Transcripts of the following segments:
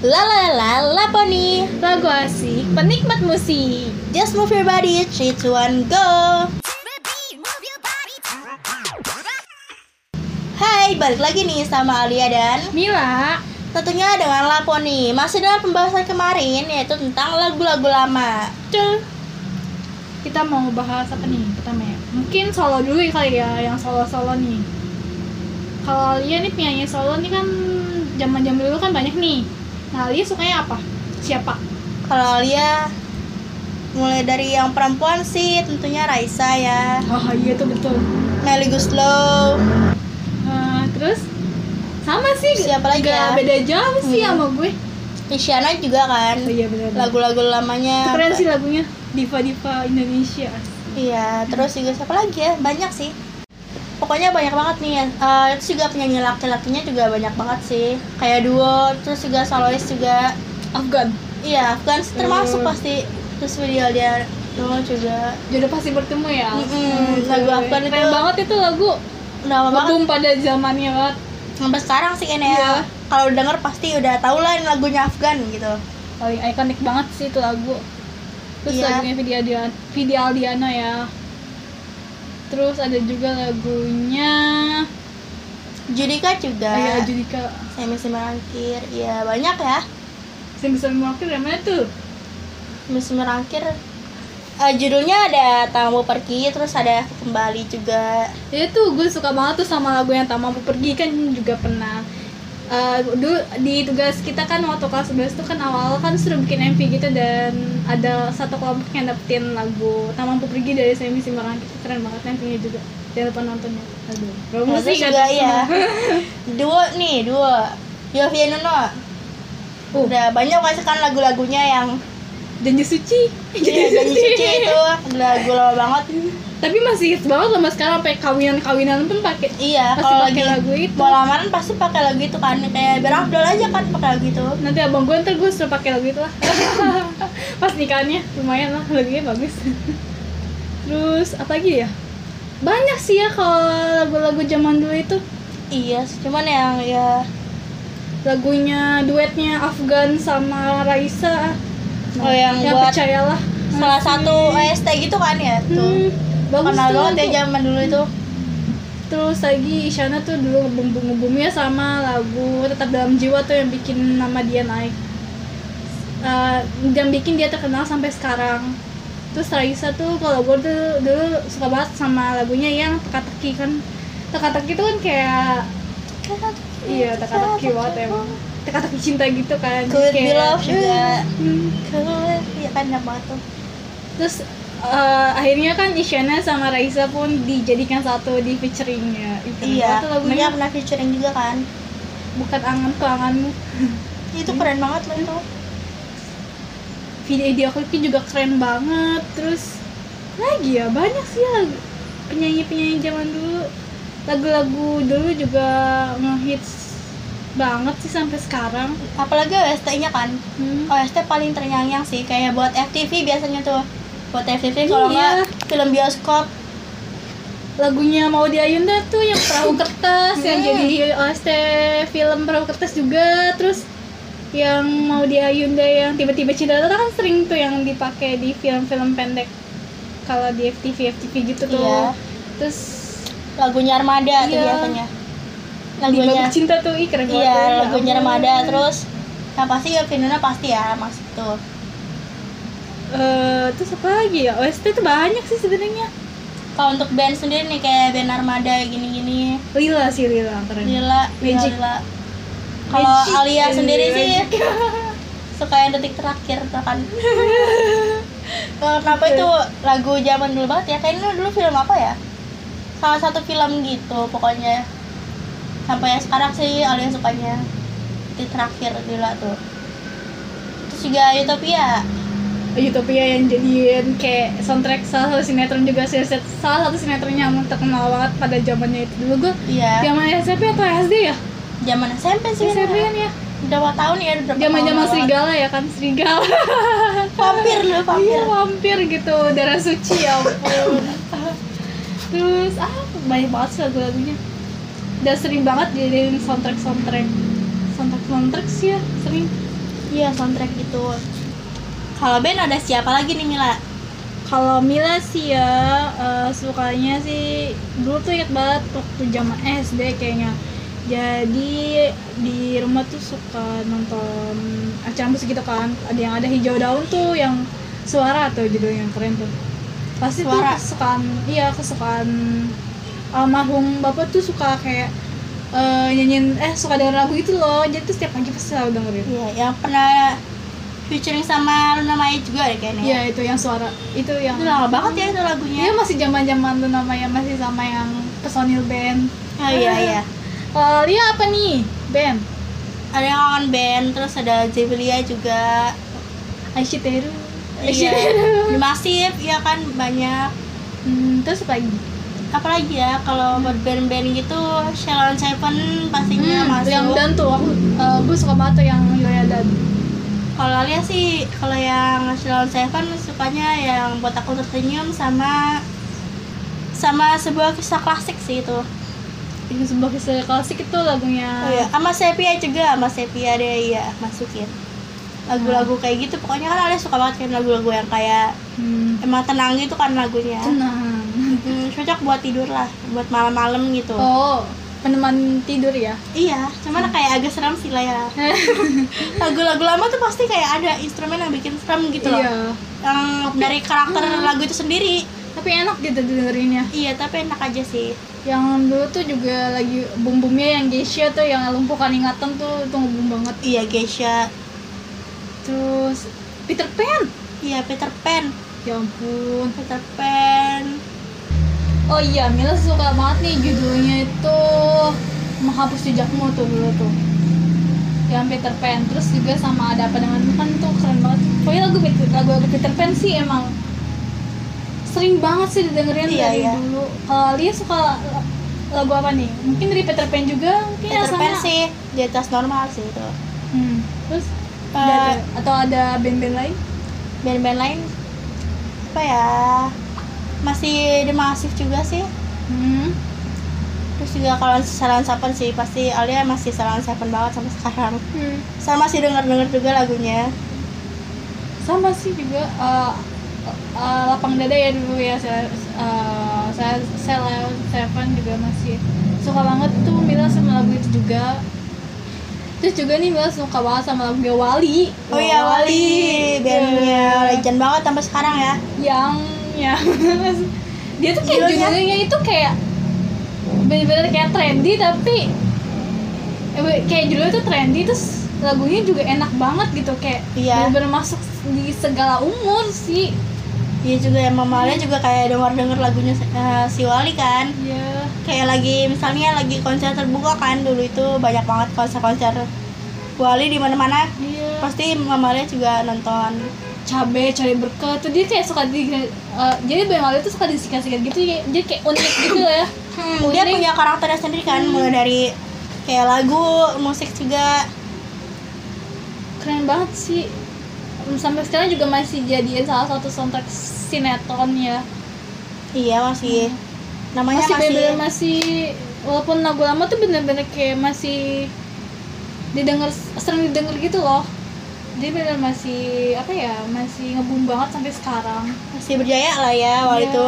La la la Laponi Lagu asik, penikmat musik. Just move your body 3, 2, 1, go. Hai, balik lagi nih sama Alia dan Mila. Tentunya dengan Laponi Masih dalam pembahasan kemarin Yaitu tentang lagu-lagu lama. Tuh Kita mau bahas apa nih pertama ya? Mungkin solo dulu kali ya, yang solo-solo nih. Kalau Alia nih penyanyi solo nih kan zaman-zaman dulu kan banyak nih Nah Alia sukanya apa? Siapa? Kalau Alia Mulai dari yang perempuan sih Tentunya Raisa ya Oh iya tuh betul Melly Guslow Eh, Terus sama sih Siapa lagi ya? beda jauh sih Hmm. sama gue Isyana juga kan Oh iya benar Lagu-lagu lamanya Keren sih lagunya Diva-diva Indonesia Iya, terus juga siapa lagi ya? Banyak sih. Pokoknya banyak banget nih ya. Eh, itu juga penyanyi laki-lakinya juga banyak banget sih. Kayak duo, terus juga solois juga. Afgan Iya, Afgan termasuk Hmm. pasti. Terus video dia duo juga. Jodoh pasti bertemu ya Mm-mm, lagu Afgan Keren itu- banget itu lagu Udah lama banget. Pada zamannya banget Sampai sekarang sih kayaknya ya. Iya. Kalau denger pasti udah tau lah ini lagunya Afgan gitu. Paling ikonik banget sih itu lagu Terus Iya. lagunya Vidi Aldiana, Vidi Aldiana ya Terus ada juga lagunya Judika juga. Ayah Judika Semi Semerangkir. Iya, banyak ya. Bisa mewakili yang mana tuh? Semi Semerangkir. Eh, judulnya ada Tamu Pergi, terus ada Kembali juga. Ya tuh gue suka banget tuh sama lagu yang tak mampu pergi kan juga pernah Eh, dulu di tugas kita kan waktu kelas 11 tuh kan awal kan sudah bikin MV gitu dan ada satu kelompok yang dapetin lagu tak mampu pergi dari Semi Simbaran keren banget MV-nya juga jangan lupa nontonnya aduh Terus kan juga iya. Duo nih, duo. Yovie Nuno. Uh. Udah banyak kasih kan lagu-lagunya yang janji suci Iya, Janji Suci itu lagu lama banget. Tapi masih hits banget mas sekarang sampai kawinan kawinan pun pakai Iya, Pasti kalau pakai lagi lagu itu. mau lamaran pasti pakai lagu itu kan. Kayak berafdol aja kan pakai lagu itu. nanti abang gue ntar gue suruh pakai lagu itu lah pas nikahannya lumayan lah lagunya bagus terus apa lagi ya banyak sih ya kalau lagu-lagu zaman dulu itu Iya, cuman yang ya lagunya duetnya Afgan sama Raisa Oh, yang ya buat percayalah salah satu OST gitu kan ya tuh. hmm, bagus Kenal banget ya zaman dulu itu. terus lagi Isyana tuh dulu ngebum ngebumnya sama lagu tetap dalam jiwa tuh yang bikin nama dia naik Eh, dan bikin dia terkenal sampai sekarang terus Raisa tuh kalau gue tuh dulu suka banget sama lagunya yang teka-teki kan teka-teki tuh kan kayak iya teka-teki banget emang teka-teki cinta gitu kan Could Jadi Be Love juga. hmm. Could, iya kan banget tuh. terus eh, akhirnya kan Isyana sama Raisa pun dijadikan satu di featuringnya keren Iya, lagunya mereka pernah featuring juga kan. bukan angan ke anganmu Itu keren banget loh itu. video video klipnya juga keren banget terus lagi ya banyak sih lagu penyanyi penyanyi zaman dulu lagu-lagu dulu juga ngehits banget sih sampai sekarang Apalagi OST-nya kan. hmm. OST paling ternyanyi sih kayak buat FTV biasanya tuh. Buat FTV kalau Iya. nggak film bioskop. lagunya mau Ayunda tuh yang perahu kertas yang Hmm. jadi OST film perahu kertas juga terus yang mau Ayunda yang tiba-tiba cinta Tata kan sering tuh yang dipakai di film-film pendek kalau di FTV FTV gitu tuh Iya. terus Lagunya Armada tuh Iya. biasanya. di Lagunya Babak cinta tuh ih keren banget Iya, tuh, ya lagunya ampun. Armada terus yang pasti ya Vinuna pasti ya masuk tuh. Eh, terus apa lagi ya OST tuh banyak sih sebenarnya Kalau untuk band sendiri nih kayak band Armada gini-gini, Lila sih Lila keren Lila, Magic. Lila. Kalau. Alia sendiri Magic. sih suka yang detik terakhir tuh kan. Kalau kenapa itu lagu zaman dulu banget ya? Kayaknya dulu film apa ya? Salah satu film gitu pokoknya. Sampai yang sekarang sih Alia sukanya detik terakhir Lila tuh. Terus juga Utopia. Utopia yang jadiin kayak soundtrack salah satu sinetron juga sih. Salah satu sinetronnya yang terkenal banget pada zamannya itu. Dulu gue Iya. zaman SMP atau SD ya? Zaman SMP sih. SMP kan ya? Udah berapa tahun ya? Udah berapa zaman zaman serigala ya kan? Serigala. Vampir lu, vampir. iya vampir. gitu. Darah suci ya ampun. Terus ah banyak banget sih lagu-lagunya. Dan sering banget jadiin soundtrack soundtrack soundtrack soundtrack sih ya sering. Iya soundtrack itu kalau band ada siapa lagi nih Mila Kalau Mila sih ya eh, sukanya sih dulu tuh inget banget waktu zaman SD kayaknya. Jadi di rumah tuh suka nonton acara musik gitu kan. Ada yang ada hijau daun tuh yang suara tuh judulnya yang keren tuh. Pasti Suara. tuh kesukaan iya kesukaan almarhum bapak tuh suka kayak eh, nyanyiin eh suka denger lagu itu loh. Jadi tuh setiap pagi pasti selalu dengerin. iya yang pernah featuring sama Luna Maya juga deh kayaknya Iya itu yang suara itu yang itu lama banget ya itu lagunya Iya masih zaman zaman tuh namanya masih sama yang personil band. oh iya iya Kalau Lia apa nih band? ada yang kangen band terus ada Zebelia juga Aishiteru. iya masif ya kan banyak Hmm, terus apa lagi? apalagi ya kalau buat band-band gitu Shalon Seven pastinya Hmm, masuk yang dan tuh aku eh, gue suka banget tuh yang Yoya dan. Kalau Alia sih kalau yang Shalon Seven sukanya yang buat aku tersenyum sama sama sebuah kisah klasik sih itu. Ini sebuah kisah klasik itu lagunya. oh iya sama Sepia juga sama Sepia deh iya masukin. Lagu-lagu kayak gitu pokoknya kan Alia suka banget kan lagu-lagu yang kayak Hmm, emang tenang gitu kan lagunya. Tenang. Hmm, cocok buat tidur lah buat malam-malam gitu. Oh, peneman tidur ya? iya cuman kayak agak seram sih lah ya lagu-lagu lama tuh pasti kayak ada instrumen yang bikin seram gitu loh Iya. yang dari karakter Hmm. lagu itu sendiri Tapi enak gitu dengerinnya. iya tapi enak aja sih Yang dulu tuh juga lagi bum-bumnya yang Geisha tuh yang lumpuhkan ingatan tuh itu ngebum banget. iya Geisha Terus Peter Pan. iya Peter Pan Ya ampun. Peter Pan Oh iya, Mila suka banget nih judulnya itu menghapus jejakmu tuh dulu tuh. Yang Peter Pan. Terus juga sama ada apa dengan kan tuh keren banget. Pokoknya lagu Peter, lagu, lagu Peter Pan sih emang sering banget sih didengerin Iya, dari iya. dulu. Kalau Lia suka lagu apa nih? Mungkin dari Peter Pan juga, mungkin Peter rasanya. Pan sih di atas normal sih itu Hmm. Terus Eh, ada- atau ada band-band lain? band-band lain apa ya masih di masif juga sih. Hmm. terus juga kalau Salon Seven sih pasti Alia masih Salon Seven banget sampai sekarang. Hmm. saya masih denger denger juga lagunya. Sama sih juga eh, eh, lapang dada ya dulu ya saya eh, saya saya Seven juga masih suka banget tuh Mila sama lagu itu juga. Terus juga nih Mila suka banget sama lagu Wali oh iya Wali bandnya Eh, legend banget sampai sekarang ya. Yang yang dia tuh kayak Judulnya? judulnya itu kayak bener-bener kayak trendy tapi eh, kayak judulnya tuh trendy terus lagunya juga enak banget gitu kayak Iya. bener-bener masuk di segala umur sih Iya juga ya Mama Alia juga kayak denger denger lagunya eh, si Wali kan Iya. kayak lagi misalnya lagi konser terbuka kan dulu itu banyak banget konser-konser Wali di mana-mana Iya. pasti Mama Alia juga nonton Cabe, cabe berkat tuh dia kayak suka di eh, jadi Bang Ali tuh suka disikat-sikat gitu ya. Jadi kayak unik gitu ya. Hmm, dia Unik. punya karakternya sendiri kan mulai dari kayak lagu musik juga Keren banget sih. Sampai sekarang juga masih jadiin salah satu soundtrack sinetron ya. iya masih namanya masih masih, bener-bener masih walaupun lagu lama tuh bener-bener kayak masih didengar sering didengar gitu loh. Dia bener masih apa ya masih ngebum banget sampai sekarang. masih berjaya lah ya Wali Iya. itu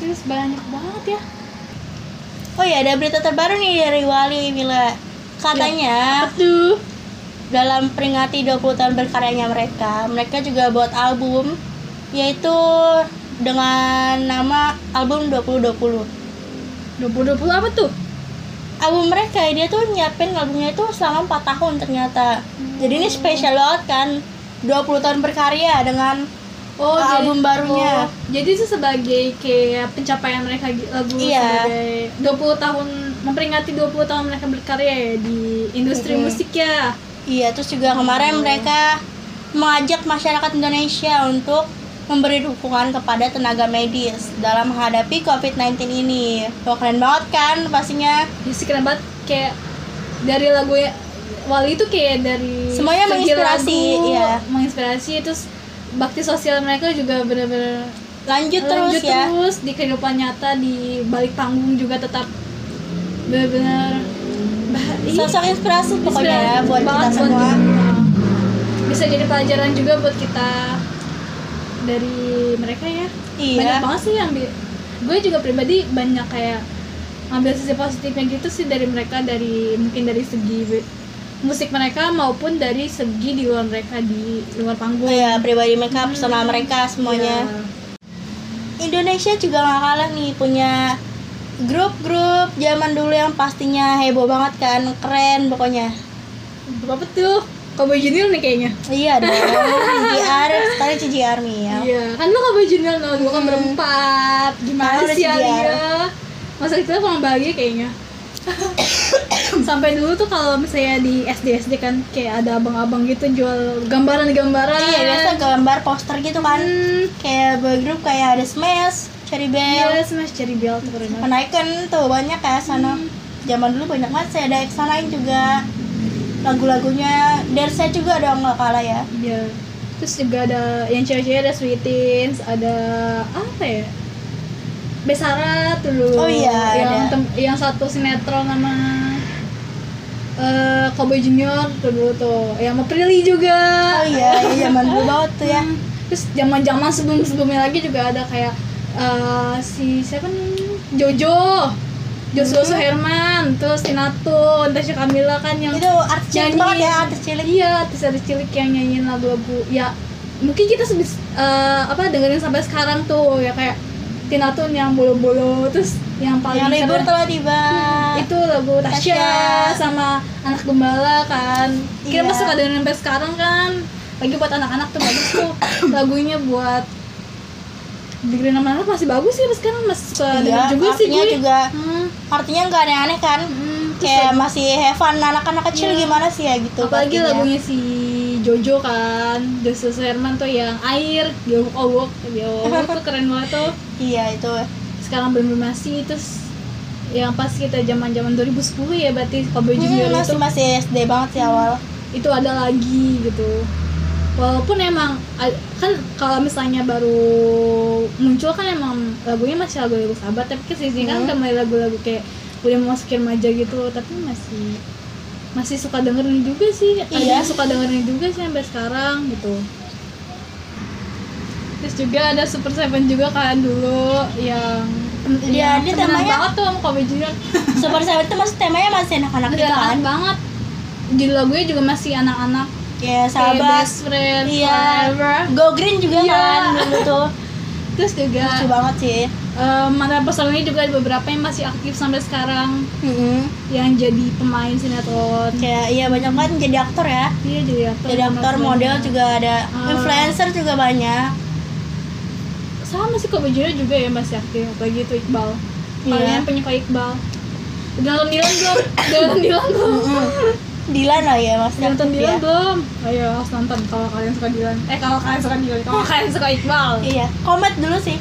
Terus banyak banget ya. oh ya ada berita terbaru nih dari Wali Mila katanya Aduh. dalam peringati 20 tahun berkaryanya mereka, mereka juga buat album yaitu dengan nama album 2020. 2020 apa tuh? Album mereka dia tuh nyiapin albumnya itu selama 4 tahun ternyata. Jadi ini spesial banget kan. 20 tahun berkarya dengan Oh, album barunya. oh, jadi itu sebagai kayak pencapaian mereka lagu Iya. sebagai 20 tahun memperingati 20 tahun mereka berkarya ya di industri Mm-mm. musik ya. Iya, terus juga kemarin Oh. mereka mengajak masyarakat Indonesia untuk memberi dukungan kepada tenaga medis dalam menghadapi COVID-19 ini. Wah, keren banget kan pastinya. Ya sih keren banget kayak dari lagu ya Wali itu kayak dari Semuanya menginspirasi, lagu, iya. menginspirasi terus bakti sosial mereka juga benar-benar Lanjut terus lanjut ya. terus di kehidupan nyata di balik panggung juga tetap benar-benar iya, Sosok inspirasi pokoknya ya buat kita semua. bisa jadi pelajaran juga buat kita dari mereka ya. Banyak iya banget sih yang gue juga pribadi banyak kayak ngambil sisi positifnya gitu sih dari mereka dari mungkin dari segi musik mereka maupun dari segi di luar mereka di luar panggung. Iya pribadi mereka personal mereka semuanya. Iya. Indonesia juga gak kalah nih punya grup-grup zaman dulu yang pastinya heboh banget kan keren pokoknya. Apa tuh Cowboy Junior nih kayaknya iya dong CGR sekali CGR nih ya Iya, kan lu Cowboy Junior no, gua kan berempat Gimana Kan sih. Alia? Masa kita kurang bahagia kayaknya Sampai dulu tuh kalau misalnya di SD-SD kan Kayak ada abang-abang gitu jual gambaran-gambaran iya biasa gambar poster gitu kan Hmm, kayak boy group kayak ada Smash, Cherry Bell, Iya, Smash Cherry Bell tuh keren Penaikan tuh banyak ya sana. Hmm. Zaman dulu banyak banget sih ada Exo lain juga. Lagu-lagunya Dersa juga ada nggak kalah ya. Iya Terus juga ada yang cewek-cewek ada Sweetins Ada apa ya? Besara tuh dulu Oh iya, yang, ada. tem- yang satu sinetron sama eh Cowboy Junior tuh dulu tuh yang sama Prilly juga Oh iya, iya zaman dulu banget tuh ya. Hmm. terus zaman zaman sebelum sebelumnya lagi juga ada kayak eh, si siapa nih Jojo Joshua Hmm. Herman terus Tinatun Tasya Kamila kan yang Itu artis cilik banget ya, artis cilik. iya artis artis cilik yang nyanyiin lagu-lagu ya mungkin kita sebis eh, apa dengerin sampai sekarang tuh ya kayak Tinatun yang bolo-bolo terus yang paling Yang libur telah tiba. itu lagu Tasya Tasya. sama anak gembala kan kita Iya. masih suka dengerin sampai sekarang kan lagi buat anak-anak tuh bagus tuh lagunya buat dengerin sama anak masih bagus sih sekarang masih suka Iya, juga sih artinya gue juga Hmm, artinya nggak aneh-aneh kan. hmm, Kayak masih have fun anak-anak kecil Iya. gimana sih ya gitu. apalagi pastinya. lagunya si Jojo kan Joshua Herman tuh yang air dia owok dia owok tuh keren banget tuh Iya itu. sekarang belum masih terus yang pas kita zaman zaman 2010 ya berarti Junior Hmm, itu masih masih SD banget sih awal. itu ada lagi gitu walaupun emang kan kalau misalnya baru muncul kan emang lagunya masih lagu-lagu sahabat tapi kan sini kan Hmm. udah mulai lagu-lagu kayak udah mau masukin remaja gitu tapi masih masih suka dengerin juga sih ada Iya. yang suka dengerin juga sih sampai sekarang gitu terus juga ada Super Seven juga kan dulu yang Iya, yang dia temanya- banget tuh sama Kobe Junior Super Seven itu masih temanya masih anak-anak gitu kan. anak banget judul lagunya juga masih anak-anak Kayak sahabat. best friend Iya. forever Go Green juga Iya. kan dulu tuh. terus juga Lucu banget sih. eh, mantan personilnya juga ada beberapa yang masih aktif sampai sekarang yang jadi pemain sinetron Kayak iya banyak banget yang jadi aktor ya. iya jadi aktor Jadi aktor, model juga ada. Ah. Influencer juga banyak. sama sih Kobe Junior juga ya masih aktif apalagi itu Iqbal Iya. kalian penyuka Iqbal udah Dilan belum udah Dilan belum Dilan lah ya udah nonton aktif Dilan ya. belum? Ayo harus nonton kalau kalian suka Dilan. Eh kalau kalian suka Dilan kalau kalian suka Iqbal. Iya, komet dulu sih.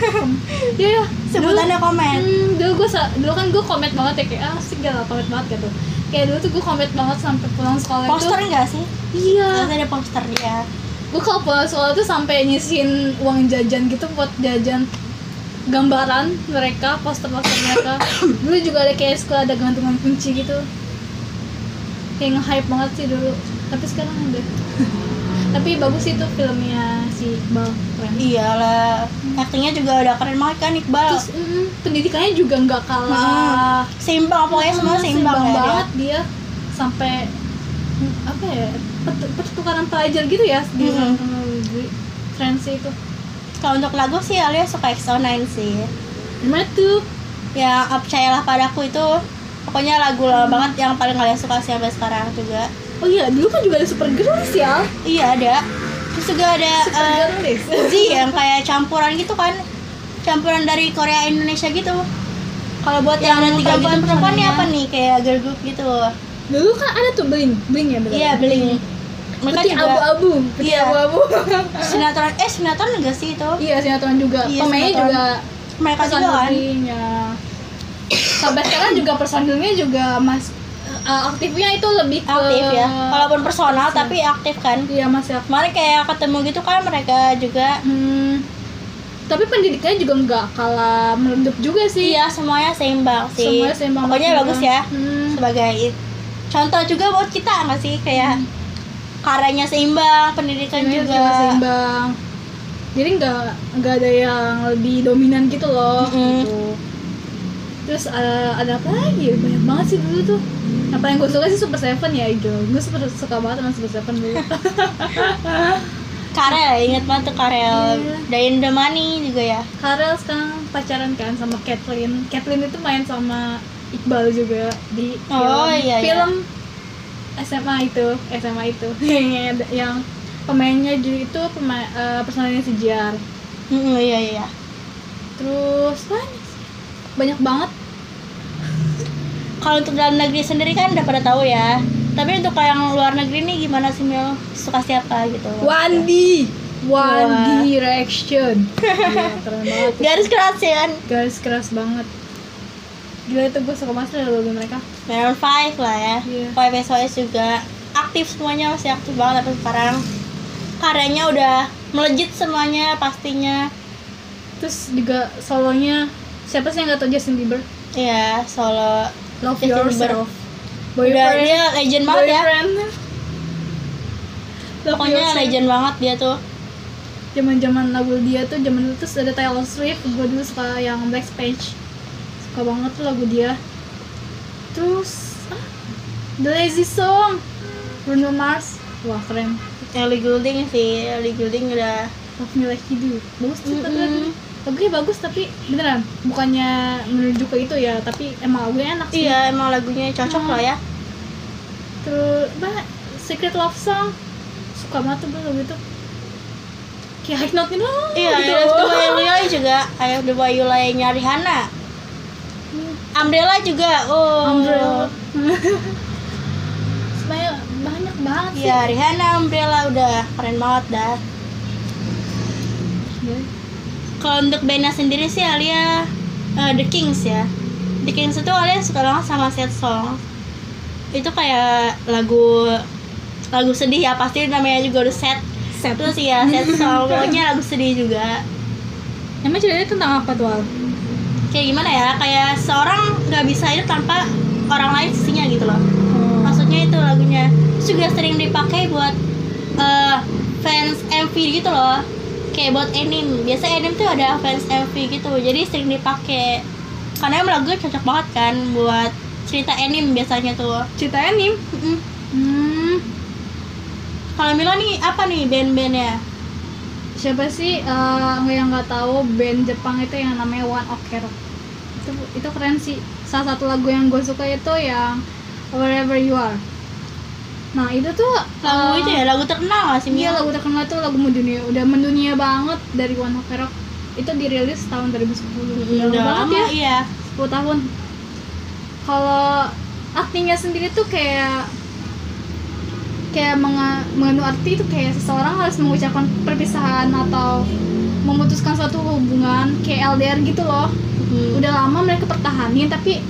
iya iya. Sebutannya komet. Hmm, dulu gue dulu kan gue komet banget ya kayak ah asik gak lah komet banget gitu. Kayak dulu tuh gue komet banget sampai pulang sekolah Poster itu enggak sih? iya. Terus ada poster dia. gue kalau pulang sekolah tuh sampai nyisihin uang jajan gitu buat jajan gambaran mereka poster-poster mereka. Dulu juga ada kayak sekolah ada gantungan kunci gitu kayak nge-hype banget sih dulu tapi sekarang udah tapi bagus itu filmnya si Iqbal keren Iyalah, aktingnya juga udah keren banget kan Iqbal. terus mm, pendidikannya juga nggak kalah Seimbang pokoknya semua Hmm, seimbang, ya. dia. banget dia. sampai mm, apa ya pert- pertukaran pelajar gitu ya di Mm-mm. di Friends itu Kalau untuk lagu sih Alia suka EXO-9 sih. gimana tuh Yang Percayalah Padaku itu pokoknya lagu lama banget yang paling kalian suka sih sampai sekarang juga. oh iya dulu kan juga ada super girls ya. Iya ada. Terus juga ada super eh, girls. Uzi yang kayak campuran gitu kan. Campuran dari Korea Indonesia gitu. Kalau buat yang, Yang tiga gitu perempuan personanya. apa nih? Kayak girl group gitu. Dulu kan ada tuh bling bling ya betul iya bling mereka putih juga abu-abu putih Iya. abu-abu. Sinetron eh sinetron enggak sih itu? Iya sinetron juga. Iya, pemainnya juga mereka juga kan sampai sekarang juga personilnya juga mas eh, aktifnya itu lebih ke aktif ya. Walaupun personal tapi aktif kan? Iya masih aktif. Kemarin kayak ketemu gitu kan mereka juga. Hmm, tapi pendidikannya juga nggak kalah meredup juga sih. iya semuanya seimbang sih. Semuanya seimbang pokoknya bagus ya. Hmm. sebagai contoh juga buat kita nggak sih? Kayak karyanya seimbang pendidikan Semuanya juga. juga seimbang. Jadi nggak nggak ada yang lebih dominan gitu loh Mm-mm. gitu terus ada, ada apa lagi? Banyak banget sih dulu tuh. Yang gue suka sih Super Seven ya Ijo. Gue super suka banget sama Super Seven dulu. Karel inget banget tuh Karel. Iya. Dayan Damani juga ya. Karel sekarang pacaran kan sama Kathleen. Kathleen itu main sama Iqbal juga di film, Oh, iya, iya. film SMA itu SMA itu. Yang, yang pemainnya juga itu pemain eh, personalnya si Jar Mm, iya iya. Terus banyak sih. banyak banget kalau untuk dalam negeri sendiri kan udah pada tahu ya. Tapi untuk yang luar negeri nih gimana sih Mil? Suka siapa gitu? Wandi. Wandi reaction. Gila, keren banget. Garis keras ya kan? Garis keras banget. Gila itu gue suka banget logo mereka. Maroon 5 lah ya. Iya. Five SOS juga. Aktif semuanya masih aktif banget tapi sekarang. Karyanya udah melejit semuanya pastinya. Terus juga solonya siapa sih yang gak tau Justin Bieber? Ya solo Love Justin. Yourself. udah Boyfriend. Dia legend banget ya. Love pokoknya Yourself. legend banget dia tuh. Zaman-zaman lagu dia tuh zaman itu terus ada Taylor Swift. Gue dulu suka yang Black Page suka banget tuh lagu dia. Terus ah, The Lazy Song. Bruno Mars. Wah keren. Ellie Goulding sih. Ellie Goulding udah Love Me Like You Do. Bagus tuh Mm-mm. lagunya lagunya bagus tapi beneran bukannya menuju ke itu ya tapi emang lagunya enak sih. Iya emang lagunya cocok Hmm. lah ya. Terus bah Secret Love Song. Suka banget tuh gue lagu itu. Kayak high note gitu iya gitu. I Have the Way You juga I Have the Way You Lie nya Rihanna Umbrella juga oh. Umbrella. Sebenarnya banyak banget sih. Iya Rihanna Umbrella udah keren banget dah. Iya. Kalau untuk bandnya sendiri sih Alia eh, The Kings ya. The Kings itu Alia suka banget sama sad song. Itu kayak lagu lagu sedih ya pasti namanya juga udah sad. Sad. terus ya sad song. Pokoknya lagu sedih juga. Emang ceritanya tentang apa tuh Al? kayak gimana ya kayak seorang nggak bisa hidup tanpa orang lain sisinya gitu loh. Oh. maksudnya itu lagunya. Terus juga sering dipakai buat eh, fans MV gitu loh kayak buat anime biasa anime tuh ada fans MV gitu jadi sering dipakai karena emang lagunya cocok banget kan buat cerita anime biasanya tuh. Cerita anime Mm-mm. hmm. kalau Mila nih apa nih band-bandnya? Siapa sih eh, yang nggak tahu band Jepang itu yang namanya One Ok Rock itu itu keren sih. Salah satu lagu yang gue suka itu yang Wherever You Are nah itu tuh lagu eh, itu ya lagu terkenal gak sih Iya lagu terkenal tuh lagu mendunia. Udah mendunia banget dari One Ok Rock. Itu dirilis tahun 2010 Mm, udah, udah lama ya. iya. 10 tahun. Kalau artinya sendiri tuh kayak kayak menga, mengandung arti itu kayak seseorang harus mengucapkan perpisahan atau memutuskan suatu hubungan kayak LDR gitu loh. Hmm. udah lama mereka pertahanin tapi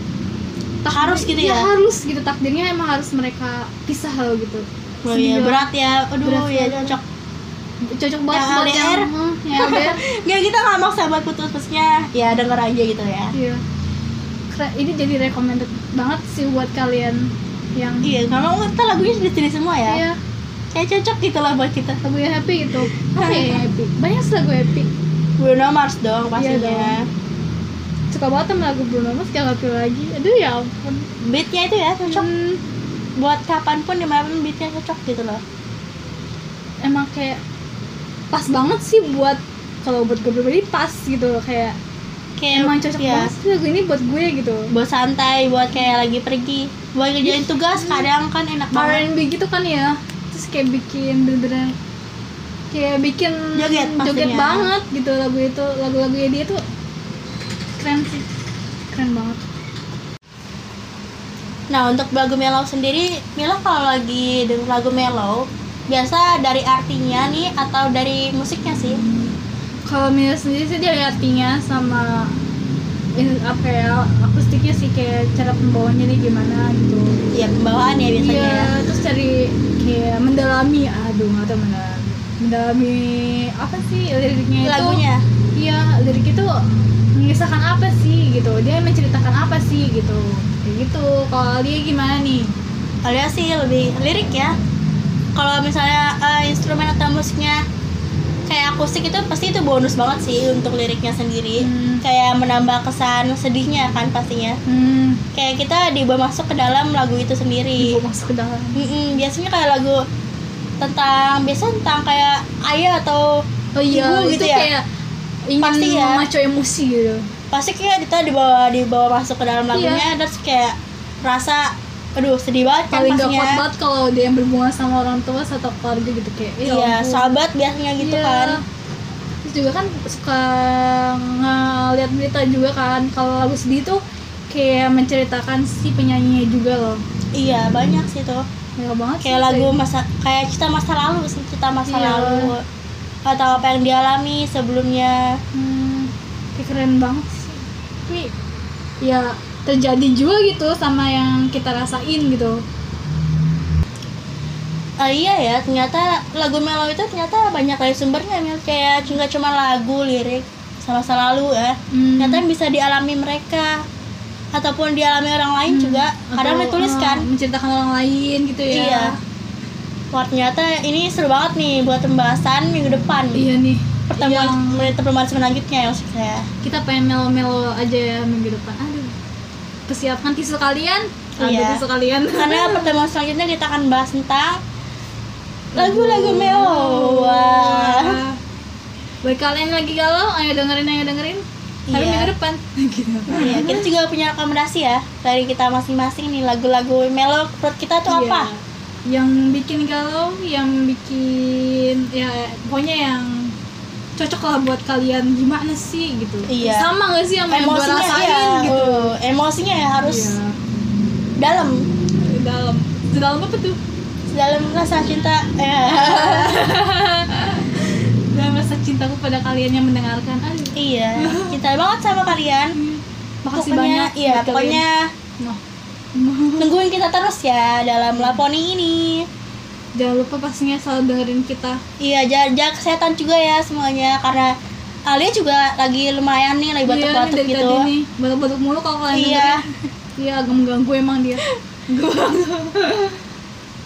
harus gitu ya? harus gitu takdirnya emang harus mereka pisah loh gitu oh iya banget. berat ya aduh Berat ya cocok cocok banget Yang buat LDR? yang, hmm, LDR nggak kita nggak maksa buat putus maksudnya ya denger aja gitu ya Iya. Ini jadi recommended banget sih buat kalian yang iya karena kita lagunya sedih-sedih semua ya Iya, kayak cocok gitu lah buat kita lagu yang happy gitu. Apa ya yang happy? Banyak sih lagu happy. Bruno Mars dong pastinya Iya dong. Suka banget sama lagu Bruno Mars jangan happy lagi. Aduh ya ampun. beatnya itu ya cocok Hmm, buat kapan pun di mana pun beatnya cocok gitu loh emang kayak pas banget sih buat kalau buat gue pribadi pas gitu loh kayak kayak emang cocok ya, banget lagu ini buat gue gitu. buat santai buat kayak lagi pergi buat ngerjain tugas kadang kan enak banget R&B gitu kan ya. Terus kayak bikin bener-bener kayak bikin Joget pastinya. banget gitu lagu itu lagu-lagunya dia tuh keren sih. Keren banget. Nah untuk lagu mellow sendiri Mila kalau lagi denger lagu mellow biasa dari artinya nih atau dari musiknya sih? Kalau Mila sendiri sih dari artinya sama ini apa ya akustiknya sih kayak cara pembawaannya nih gimana gitu. Ya pembawaan ya biasanya iya ya. terus cari kayak mendalami aduh tahu mendalami mendalami apa sih liriknya itu? Lagunya? Iya lirik itu mengisahkan apa sih gitu. Dia menceritakan apa sih gitu. Kayak gitu. Kalau dia gimana nih? Alia sih lebih lirik ya. Kalau misalnya eh, instrumen atau musiknya kayak akustik itu pasti itu bonus banget sih untuk liriknya sendiri. Hmm. kayak menambah kesan sedihnya kan pastinya. Hmm, kayak kita dibawa masuk ke dalam lagu itu sendiri. Gue masuk ke dalam. Mm-mm, biasanya kayak lagu tentang biasa tentang kayak ayah atau oh iya Ibu itu gitu ya? kayak ingin Pasti ya. memacu emosi gitu pasti kayak kita dibawa dibawa masuk ke dalam lagunya terus kayak rasa aduh sedih banget kan paling gak kuat banget kalau dia yang berhubungan sama orang tua atau keluarga gitu kayak ya iya ampun. sahabat biasanya gitu Iya. kan terus juga kan suka ngeliat berita juga kan kalau lagu sedih tuh kayak menceritakan si penyanyinya juga loh iya banyak sih tuh Mega banget sih, kayak lagu masa kayak cerita masa lalu sih cerita masa Iya. lalu atau apa yang dialami sebelumnya hmm, keren banget sih tapi ya terjadi juga gitu sama yang kita rasain gitu Ah iya ya, ternyata lagu melo itu ternyata banyak dari sumbernya Mil. kayak nggak cuma lagu, lirik, sama masa lalu ya. Hmm. Ternyata bisa dialami mereka ataupun dialami orang lain juga. Kadang Atau, ditulis eh, kan. menceritakan orang lain gitu ya Iya. Wah ternyata ini seru banget nih buat pembahasan minggu depan. iya nih Pertemuan Yang menit pertemuan selanjutnya ya maksud saya. kita pengen melo-melo aja ya minggu depan aduh persiapkan tisu kalian Ada Iya. tisu kalian Karena pertemuan selanjutnya kita akan bahas tentang lagu-lagu melo. Wah. Buat kalian lagi galau, ayo dengerin, ayo dengerin. Tapi Iya. minggu depan. gitu. Iya, kita juga punya rekomendasi ya dari kita masing-masing nih lagu-lagu melo menurut kita tuh Iya. apa? Yang bikin galau, yang bikin ya pokoknya yang cocok lah buat kalian gimana sih gitu. Iya. Sama gak sih sama yang gue Emosinya rasain ya, gitu. uh, emosinya ya harus Iya. dalam, Dalam. Dalam apa tuh? dalam rasa cinta. Ya. Dalam rasa cintaku pada kalian yang mendengarkan. Aduh. iya, cinta banget sama kalian. Makasih Pokoknya, banyak. Iya, pokoknya kalian. Tungguin kita terus ya dalam laponi ini. Jangan lupa pastinya selalu dengerin kita. Iya, jaga, kesehatan juga ya semuanya karena Alia juga lagi lumayan nih lagi Iya, batuk-batuk dari gitu. tadi nih batuk-batuk mulu kalau kalian Iya. dengerin. Iya, agak mengganggu emang dia.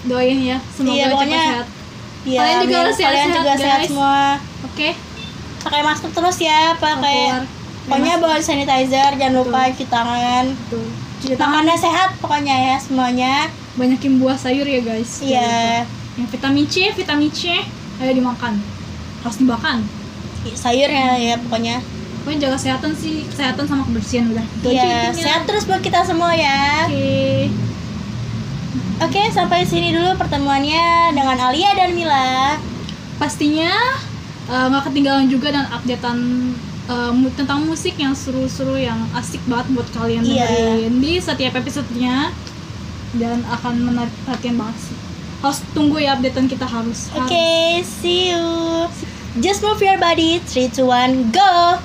Doain ya, semoga Iya, cepat sehat. Iya, Kalian juga harus sehat-sehat, kalian juga sehat guys. semua. Oke. Pakai masker terus ya, pakai pokoknya bawa sanitizer, jangan lupa cuci tangan. Tuh. Cuci tangan, Makannya sehat pokoknya ya semuanya. banyakin buah sayur ya guys. Jangan lupa. Iya, Yang vitamin C, vitamin C, ayo dimakan. Harus dimakan. sayurnya ya pokoknya. Pokoknya jaga kesehatan sih, kesehatan sama kebersihan udah. Itu aja Iya, intinya. sehat terus buat kita semua ya. Oke. Oke, sampai sini dulu pertemuannya dengan Alia dan Mila. pastinya eh, nggak ketinggalan juga dan updatean mu- tentang musik yang seru-seru yang asik banget buat kalian Iya. dengerin di setiap episodenya dan akan menarik perhatian banget sih harus tunggu ya updatean kita harus Oke, see you. Just move your body. 3 2 1 go.